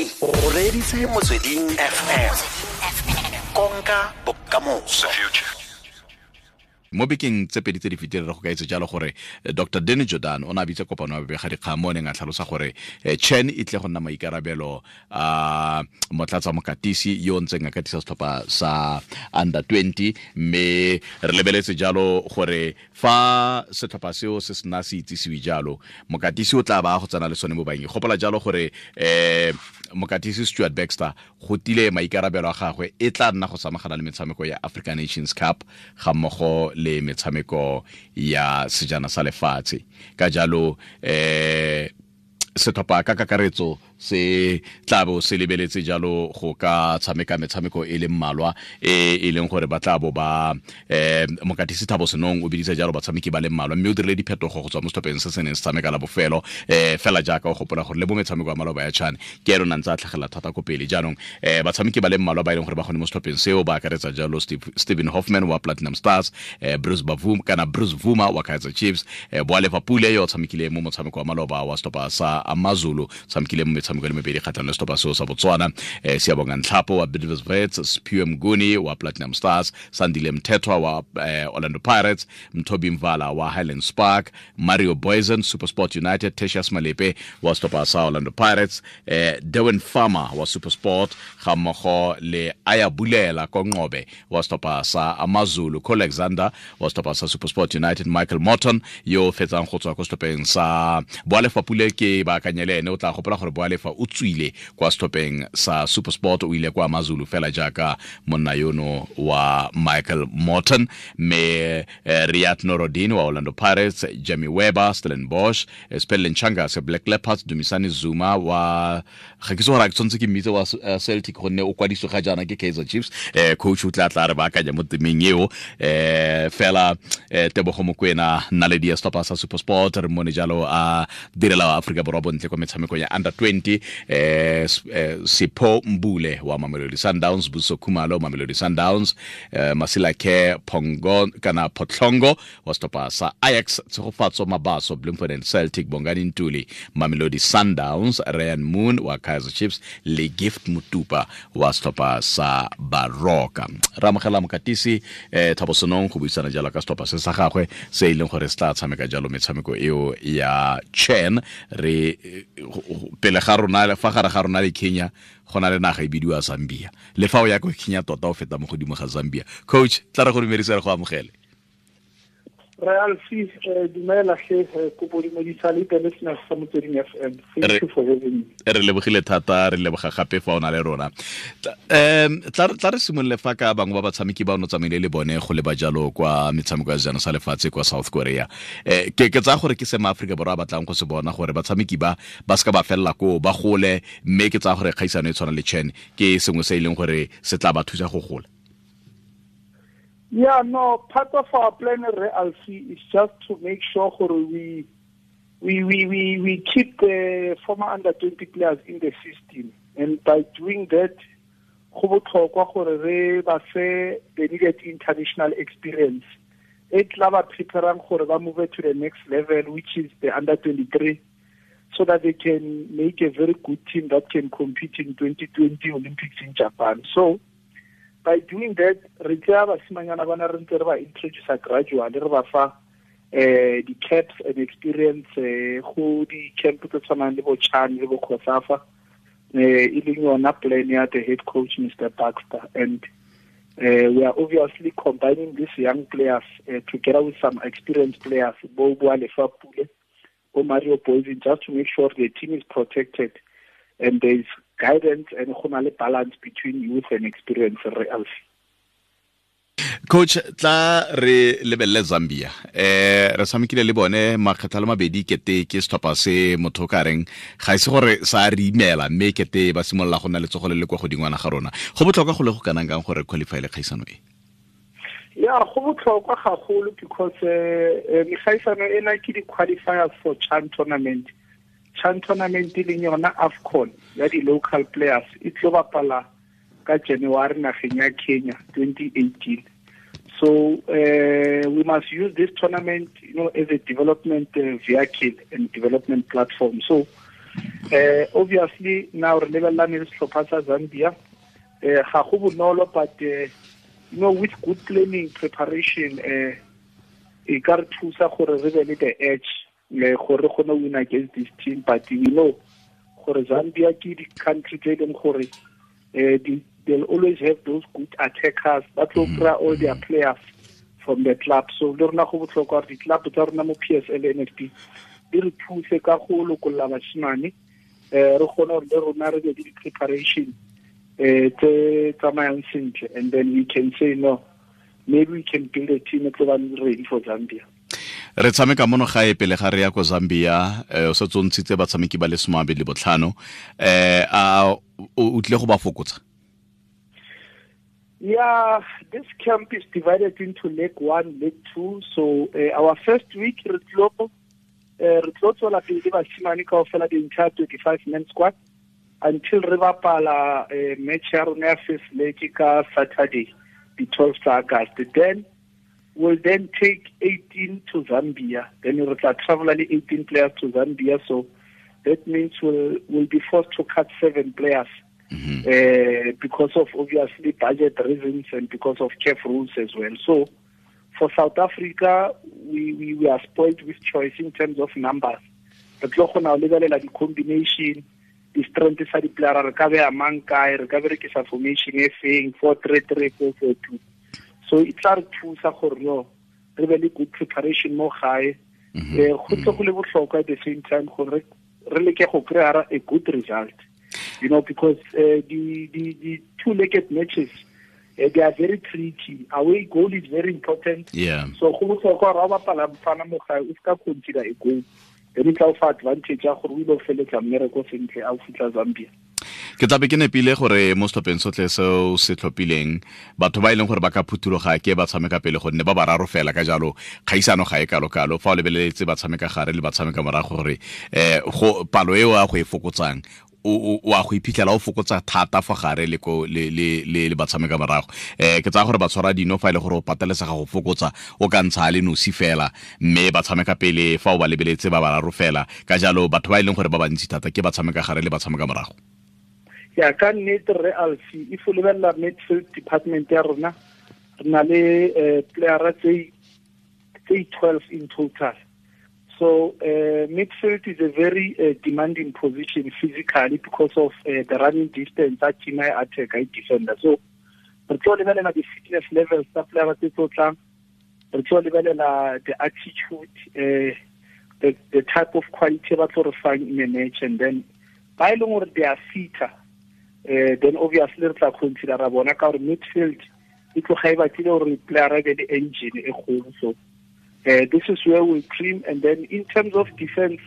c o reditse motsweding fm konka bokamoso mo bekeng tse pedi tse di fetileng re go kaetse jalo gore eh, dr denny jordan o ne a bitse kopano ya bobega dikgang mo o neng a tlhalosa gore eh, chen e tle go nna maikarabelo a motlatsa mokatisi yo ntseng a katisa setlhopha sa under 20 mme re lebeletse jalo gore fa setlhopha seo se sena se itsisiwe jalo mokatisi o tla ba go tsena le sone mo bangi gopola jalo gore um mokatisi stuart baxter go tile maikarabelo a gagwe e tla nna go samagana le metshameko ya african nations cup ga mmogo le metshameko ya sejana sa lefatshe. Ka jalo eh setlhopha ka kakaretso se tlabo se lebeletse jalo go ka tshameka metshameko e le mmalwa e e leng gore ba tla bo ba eh mokatisi thabo senong o bidisa jalo batshameki ba le mmalwa mme o dirile diphetogo go tswa mo setlhopheng se se neng se tshameka la bofelo eh fela jaaka o gopola gore le bo metshameko ya maloba ya chane ke eno nantsa a tlhagela thata ko pele. Jaanong eh batshameki ba le mmalwa ba e leng gore ba gone mo setlhopheng seo ba akaretsa jalo Stephen Hoffman wa Platinum Stars eh Bruce Bavuma kana Bruce Vuma wa Kaizer Chiefs eh Boalefa Pule yo tshamekile mo motshameko wa maloba wa setlhopha sa Amazulu. Samkile mo metshameko le mebedi kgatlhanong le setlhopha seo sa Botswana. Eh Siyabonga Ntlhapo wa Bidvest vets Spiwe Mguni wa Platinum Stars Sandile Mthethwa wa eh, Orlando Pirates Mthobi Mvala wa Highland Spark Mario Boysen SuperSport United tesius Malepe wa setlhopha sa Orlando Pirates um Dewen Farmer wa SuperSport ga mmogo le Bulela Konqobe wa setlhopha sa Amazulu ko Alexander wa setlhopha sa SuperSport United Michael Morton yo fetsang go tswa ko setlhopheng sa boalefapule ke ba akanyele ene o tla gopola gore Boalefa o tswile kwa stopeng sa SuperSport o ile kwa mazulu fela jaaka monna yono wa Michael Morton. Me riat Riyad Norodin wa Orlando Pirates jemmy Weber Stellenbosch bosch Spellen se Black Leopards Dumisani Zuma wa ga ke se gore a ke tshwanetse ke mmitse wa uh, Celtic gonne o kwadiswe ga jaana ke Kaizer Chiefs. Eh, coach o tla tla re baakanya mo temeng eo. Eh, fela eh, tebogo mokwena naledi ya setlhopha sa supersport re mone jalo a direla wa aforika borwa bontle kwa metshameko ya under 20 eh, eh, sipho mbule wa mamelodi sundowns buso khumalo mamelodi sundowns eh, masilake pongo kana potlongo wa setlhopha sa ajax tshegofatso mabaso bloemfontein celtic bongani ntuli mamelodi sundowns ryan moon wa kaizer chiefs le gift mutupa wa setlhopha sa baroka re amogela mokatisi eh, thabo senong go buisana jalo ka setlhopha se sa gagwe se e leng gore se tla tshameka jalo metshameko eo ya chen. Re eh, go- go- pele ga rona fa gare ga rona le kenya go na le naga e bidiwa zambia. Le fa o ya ko kenya tota o feta mo godimo ga zambia. Coach tla re go dumedisa re go amogele re alfi eh, dumela eh, kopodimodisa le listeners sa motsweding fm Re- me. Re lebogile thata re leboga gape fa o na le rona. Tla- tla re- simolole fa ka bangwe ba batshameki ba o ne tsamaile le bone go leba jalo kwa metshameko ya sejana sa lefatshe kwa south korea. Um ke ke tsaya gore ke se maaforika borwa a batlang go se bona gore batshameki ba ba seka ba felela koo ba gole mme ke tsaya gore kgaisano e tshwana le chen ke sengwe se e leng gore se tla ba thusa go gola yeah no part of our plan alphy is just to make sure we we we we we keep the former under 20 players in the system and by doing that go botlhokwa needed international experience e tla ba preparang gore ba move to the next level which is the under 23 so that they can make a very good team that can compete in 2020 Olympics in Japan. So by doing that, re tla basimanyana bana re ntse re ba introduce gradually re ba fa eh di caps and experience eh go di camp tse tshwanang le bo Chan le bo COSAFA eh e leng yona plan ya the head coach Mr Baxter. And uh, we are obviously combining these young players uh, together with some experienced players, Bo Boalefa Pule, Bo Mario Booysen, just to make sure the team is protected and there is guidance and honale balance between youth and experience. Re Alfie. coach tla re lebelele zambia eh re tshamekile le bone makgetha le mabedi kete ke setlhopha se motho ka reng ga ise gore sa re imela mme kete ba simolola go nna letsogole le le kwa godingwana ga rona go botlhokwa go le go kanang kang gore qualify le kgaisano e ya go botlhokwa gagolo because um uh, megaisano ena ke di-qualifiers for chan tournament chan tournament e leng yona afcon ya di-local players e tlo bapala ka january nageng ya kenya 2018 so uh, we must use this tournament you know as a development uh, vehicle and development platform. So uh, obviously now re lebelelane le setlhopha sa zambia. Uh, ga go bonolo but uh, you know with good planning preparation uh, e ka re thusa gore re be le the edge uh, gore re kgone win against this team but we know gore zambia ke di-country tse e leng gore uh, they'll always have those good attackers. Ba tlo kry all their players from the club. So le rona go botlhokwa gore di-club tsa rona mo p s l n f d di re thuse ka go lokolola bashimane um re kgone gore le rona re be le di-preparation um tse tsamayang sentle. And then we can say no maybe we can build a team e tlo ba ready for zambia re tshameka mono gae pele ga re ya ko zambia um o setse o ntshitse batshameki ba le somabedi botlhano um a o tlile go ba fokotsa Yeah, this camp is divided into leg one, leg two. So uh, our first week, Ritlo, Ritlo tswela pele le bashimane ka ofela the entire 25 men squad until re bapala uh, match ya rona ya first leg ka Saturday, the 12th August. Then we'll then take 18 to Zambia. Then we'll travel only 18 players to Zambia. So that means we'll, we'll be forced to cut seven players. Mm-hmm. Uh, because of obviously budget reasons and because of CAF rules as well. So for South Africa, we, we, we are spoiled with choice in terms of numbers. But tlo gona lebelela di combination di strength sa di player re ka be amang kae re ka berekisa formation e feng 4-3-3 4-4-2 so e tla re thusa gore yo re be le good preparation mo gae um go tle go le botlhokwa at the same time gore re leke go kry-a a good result you know, because uh, the, the, the two-legged matches, uh, they are very tricky. Away goal is very important. Yeah. So go botlhokwa gore ga bapala mfana mo gae o ska consider a goal then e tla o fa advantage ya gore o ile o feletsa mmereko sentle a o fitlha zambia ke tlabe ke nepile gore mo setlhopheng sotlhe se o se tlhophileng batho ba e leng gore ba ka phuthuloga ke ba tshameka pele gonne ba bararo fela ka jalo kgaisano ga e kalo-kalo. Fa o lebeletse ba tshameka gare le ba tshameka morago gore um palo eo a go e fokotsang o a go iphitlhela o fokotsa thata fa gare le ko le le le batshameka morago. Eh ke tsaya gore ba tshwara dino fa ile gore o patelesega go fokotsa o ka ntsha le nosi fela mme ba tshameka pele fa o ba lebeletse ba bararo fela. Ka jalo batho ba e leng gore ba bantsi thata ke ba tshameka gare le ba tshameka morago ya ka nnete re alphy if o lebelela midfield department ya rona. Re na le um playera tse 12 in total. So uh, midfield is a very uh, demanding position physically because of uh, the running distance that team attack I defender. So re tlo lebelela the fitness levels tsa player tse tlo tlang. Re tlo lebelela the attitude uh, the, the type of quality ba tlo re fang in a match and then ba e leng gore they are fitter uh, then obviously re tla considera bona ka gore midfield e tloga e batlile gore player be le engine e kgolo so uh, this is where we cream. And then in terms of defense,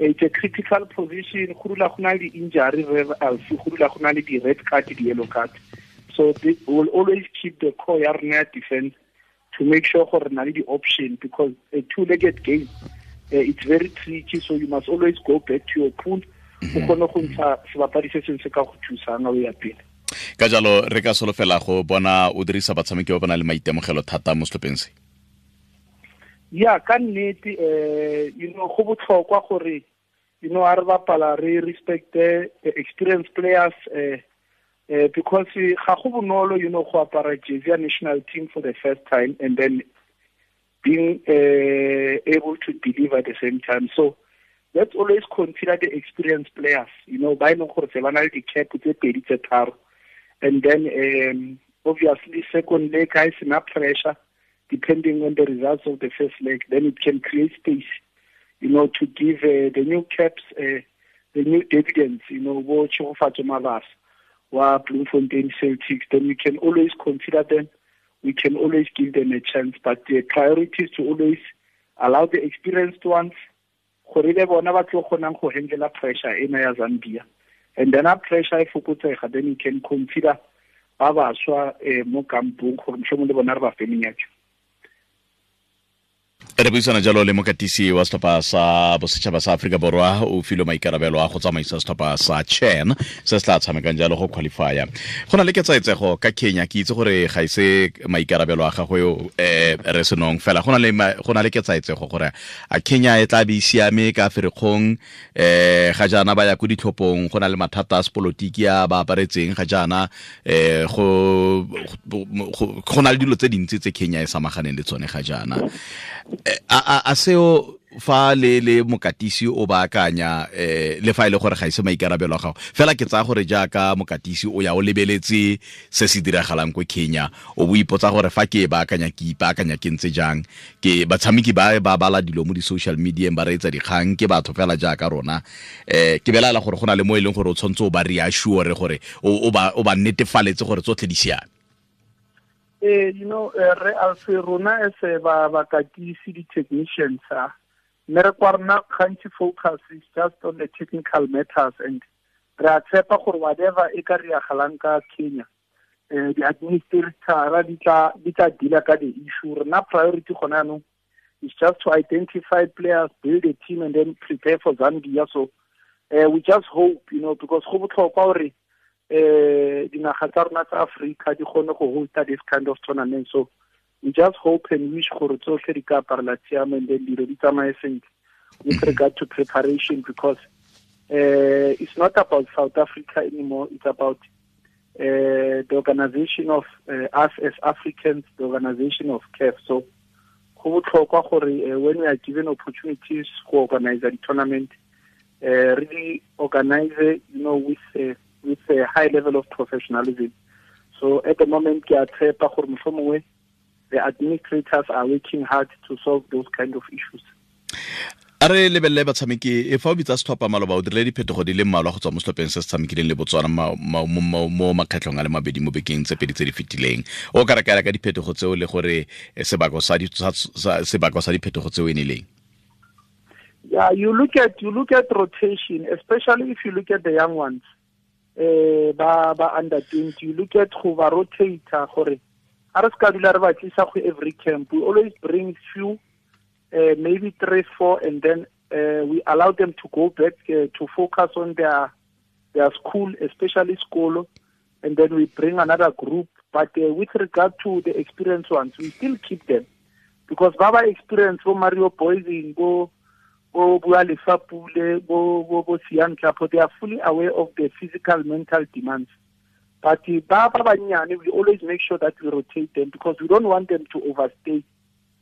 uh, it's a critical position. Khurula khuna the injury rev alphy, khurula khuna the red card, the yellow card. So they will always keep the core yarnet defense to make sure for the option because a two-legged game, uh, it's very tricky. So you must always go back to your pool. O kgone go ntsha sebapadi se sengwe se ka go thusang o ya pele. Ka jalo re ka solofela go bona o dirisa batshameki ba bona le maitemogelo thata mo setlhopheng se. Ya ka nnete eh you know go botlhokwa gore you know a re bapala re respecte experience players uh, uh, because ga go bonolo you know go apara jersey ya national team for the first time and then being uh, able to deliver at the same time. So let's always consider the experienced players. You know e leng gore se na le di-cap tse and then um, obviously second leg ga sena pressure depending on the results of the first leg, then it can create space, you know, to give uh, the new caps uh, the new dividends, you know, wo Tshegofatso Mavas, wa Bloemfontein Celtics, then we can always consider them, we can always give them a chance, but the priority is to always allow the experienced ones, gore ile bona ba tlo kgonang go handle pressure ena ya Zambia. And then a pressure e fokotsega, then you can consider ba baswa mo kampong gore mohlomong le bona re ba fe menyetla re buisana jalo le mokatisi wa setlhopha sa bosetšhaba sa aforika borwa o filwe maikarabelo a go tsamaisa setlhopha sa chen se se tla tshamekang jalo go qualifya. Go na le ketsaetsego ka kenya ke itse gore ga ise maikarabelo a gagwe um re senong fela. Go na le ketsaetsego gore a kenya e tla be e siame ka ferekgong um ga jaana ba ya ko ditlhophong go na le mathata a sepolotiki a ba aparetseng ga jaana um go na le dilo tse dintsi tse kenya e samaganeng le tsone ga jaana a, a seo fa le le mokatisi o baakanya eh le fa ile e gore ga ise maikarabelo a gago. Fela ke tsaya gore jaaka mokatisi o ya o lebeletse se se diragalang ko Kenya o bo ipotsa gore fa ke baakanya ke ipaakanya ke ntse jang. Ke batshameki ba ba bala dilo mo di social media ba reetsa dikgang ke batho fela jaaka rona. Eh ke belaela gore go na le mo e leng gore o tshwanetse o ba reassure gore o ba o ba netefaletse gore tsotlhe di siame eh you know uh, re alphy rona as ba bakatisi di-technicians uh, mme re kwa rona gantsi focus is just on the technical matters and re a tshepa gore whatever e ka reagalang ka kenya um di-administratara di tla deala ka the issue. Rena priority gona yanong is just to identify players build a team and then prepare for zambia. So uh, we just hope you know because go botlhokwa gore eh dinaga tsa rona tsa Africa di gone go hosta this kind of tournament. So we just hope and wish gore tsotlhe di ka aparela tshiamo and then dilo di tsamaye sentle with regard to preparation because uh, it's not about South Africa anymore. It's about uh, the organization of uh, us as Africans the organization of CAF. So go botlhokwa gore when we are given opportunities to organize the tournament uh, really organize you know with uh, with a high level of professionalism. So at the moment, the administrators are working hard to solve those kind of issues. a re lebelele batshameki e fa o bitsa setlhopha maloba o dirile diphetogo di le mmalwa go tswa mo setlhopheng se se tshamekileng le botswana mo makgetlhong a le mabedi mo bekeng tse pedi tse di fetileng o ka rekela ka diphetogo tseo le gore sa diphetogo tseo e ne leng Yeah, you look at you look at rotation, especially if you look at the young ones eh ba ba under 20 you look at go ba rotator gore a re ska dula re ba tlisa go every camp. We always bring few uh, maybe three four and then uh, we allow them to go back uh, to focus on their their school especially school and then we bring another group. But uh, with regard to the experienced ones we still keep them. Because baba experience for mario booysen go bo bua lefapule bo bo bo they are fully aware of the physical mental demands. But ba ba banyane we always make sure that we rotate them because we don't want them to overstay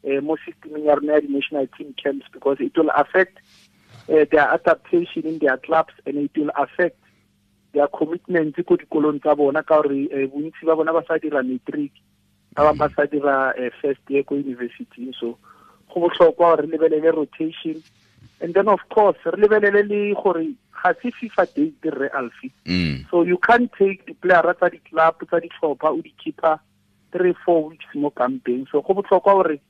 uh, mo systeming ya rona national team camps because it will affect uh, their adaptation in their clubs and it will affect their commitment ko dikolong tsa bona ka gore uh, bontsi ba bona ba sa dira matric ba bangwe ba sa dira first year ko university so go botlhokwa gore lebelele rotation and then of course re lebelele le gore ga se fifa date re alphy mm. so you can't take the player tsa di-club tsa ditlhopha o di keeper three four weeks mo campaign. So go botlhokwa gore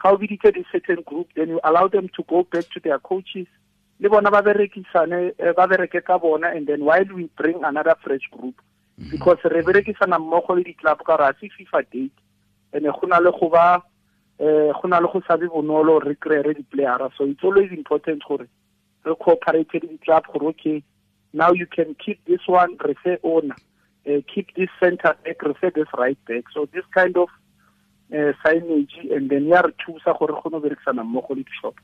ga o biditse di-certain group then you allow them to go back to their coaches. Le bona ba berekisane ba bereke ka bona and then while we bring another fresh group. Mm -hmm. because re berekisana mmogo le di-club ka gore ga se fifa date and go na le go ba eh go na le go sabe bonolo re kry-ere di-playera. So it's always important gore re cooperate le di-club gore okay now you can keep this one re fe owner. Uh, keep this center back re fe this right back. So this kind of uh, signage and then ya re thusa gore go berekisana mmogo le di-shop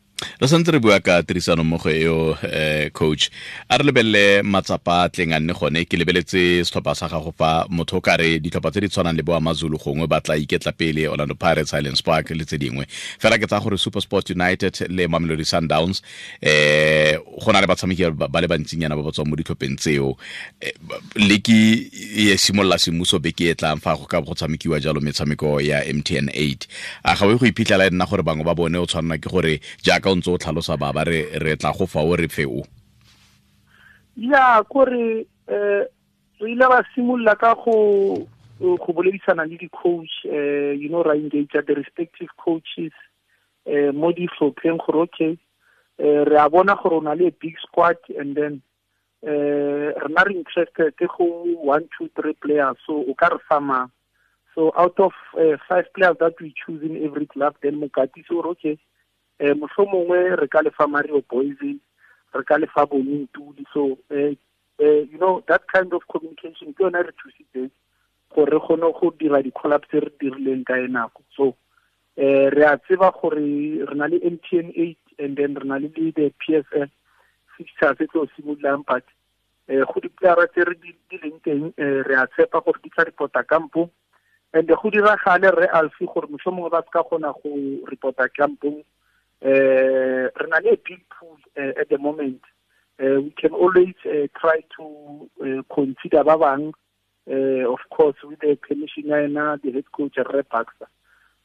re santse re bua ka tirisano mmogo eo um coach. A re lebelele matsapa a tleng a nne gone ke lebeletse setlhopha sa gago fa motho o kare ditlhopha tse di tshwanang le bo amazulu gongwe ba tla iketla pele orlando pirates highlands park le tse dingwe. Fela ke tsaya gore supersport united le mamelodi sundowns um go na le batshameki ba le bantsinyana ba ba tswang mo ditlhopheng tseo. Le ke e simolola semmuso beke e tlang fa go ka go tshamekiwa jalo metshameko ya mtn 8 a ga go iphitlhela e nna gore bangwe ba bone o tshwanela ke gore jaaka o ntse o tlhalosa baba re re tla go fa o re fe o? Ya kore eh re ile ba simolola ka go go boledisana le di-coach uh, you know ra engage the respective coaches uh, mo ditlhopheng gore okay uh, re a bona gore o na le big squad and then uh, re na re interested go one two three players so o ka re fama so out of uh, five players that we choose in every club then mokatisi ore okay um motlho mongwe re ka lefa mario booysen re ka lefa bonintuli so uh, uh, you know that kind of communication ke yona re thusitseng gore re go dira di-collab tse re dirileng ka e so uh, re a tseba gore re na le mtn eight and then re na le the psl fixture tse tlo simololang but um go diplayara tse re di leng teng um re a tshepa gore di tla reporta and go diragale re alphy gore motlho mongwe ba ka kgona go reporta kampong re na le a big pool uh, at the moment. Uh, we can always uh, try to uh, consider ba uh, of course with the permission the head coach re baxter.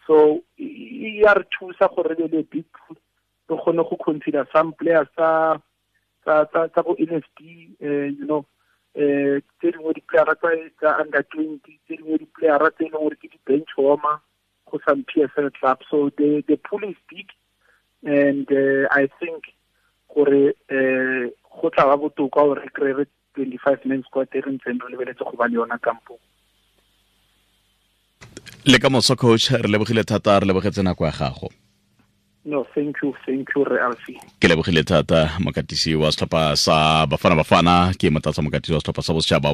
So e ya re thusa gore re be le big pool re kgone go consider some players tsa tsa bo NSD uh, you know eh tse dingwe di-playera tsa under twenty tse dingwe di-playera tse e leng gore ke di-bench warmer go some PSL club. So the the pool is big and uh, I think gore um go tla ba botoka gore re kry re twenty-five men squad e re ntseng re lebeletse go ba le yona kampong le ka moso coach re lebogile thata re lebogetse nako ya gago no thank you thank you re ke lebogile thata mokatisi wa setlhopha sa bafana bafana ke motatsa mokatisi wa setlhopha sa bosetšhaba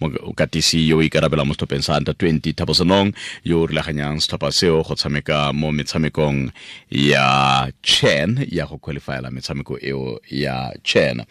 mokatisi yo o ikarabelang mo setlhopheng sa under 20 thabosenong yo o rulaganyang setlhopha seo go tshameka mo metshamekong ya chen ya go qualifyela metshameko eo ya chen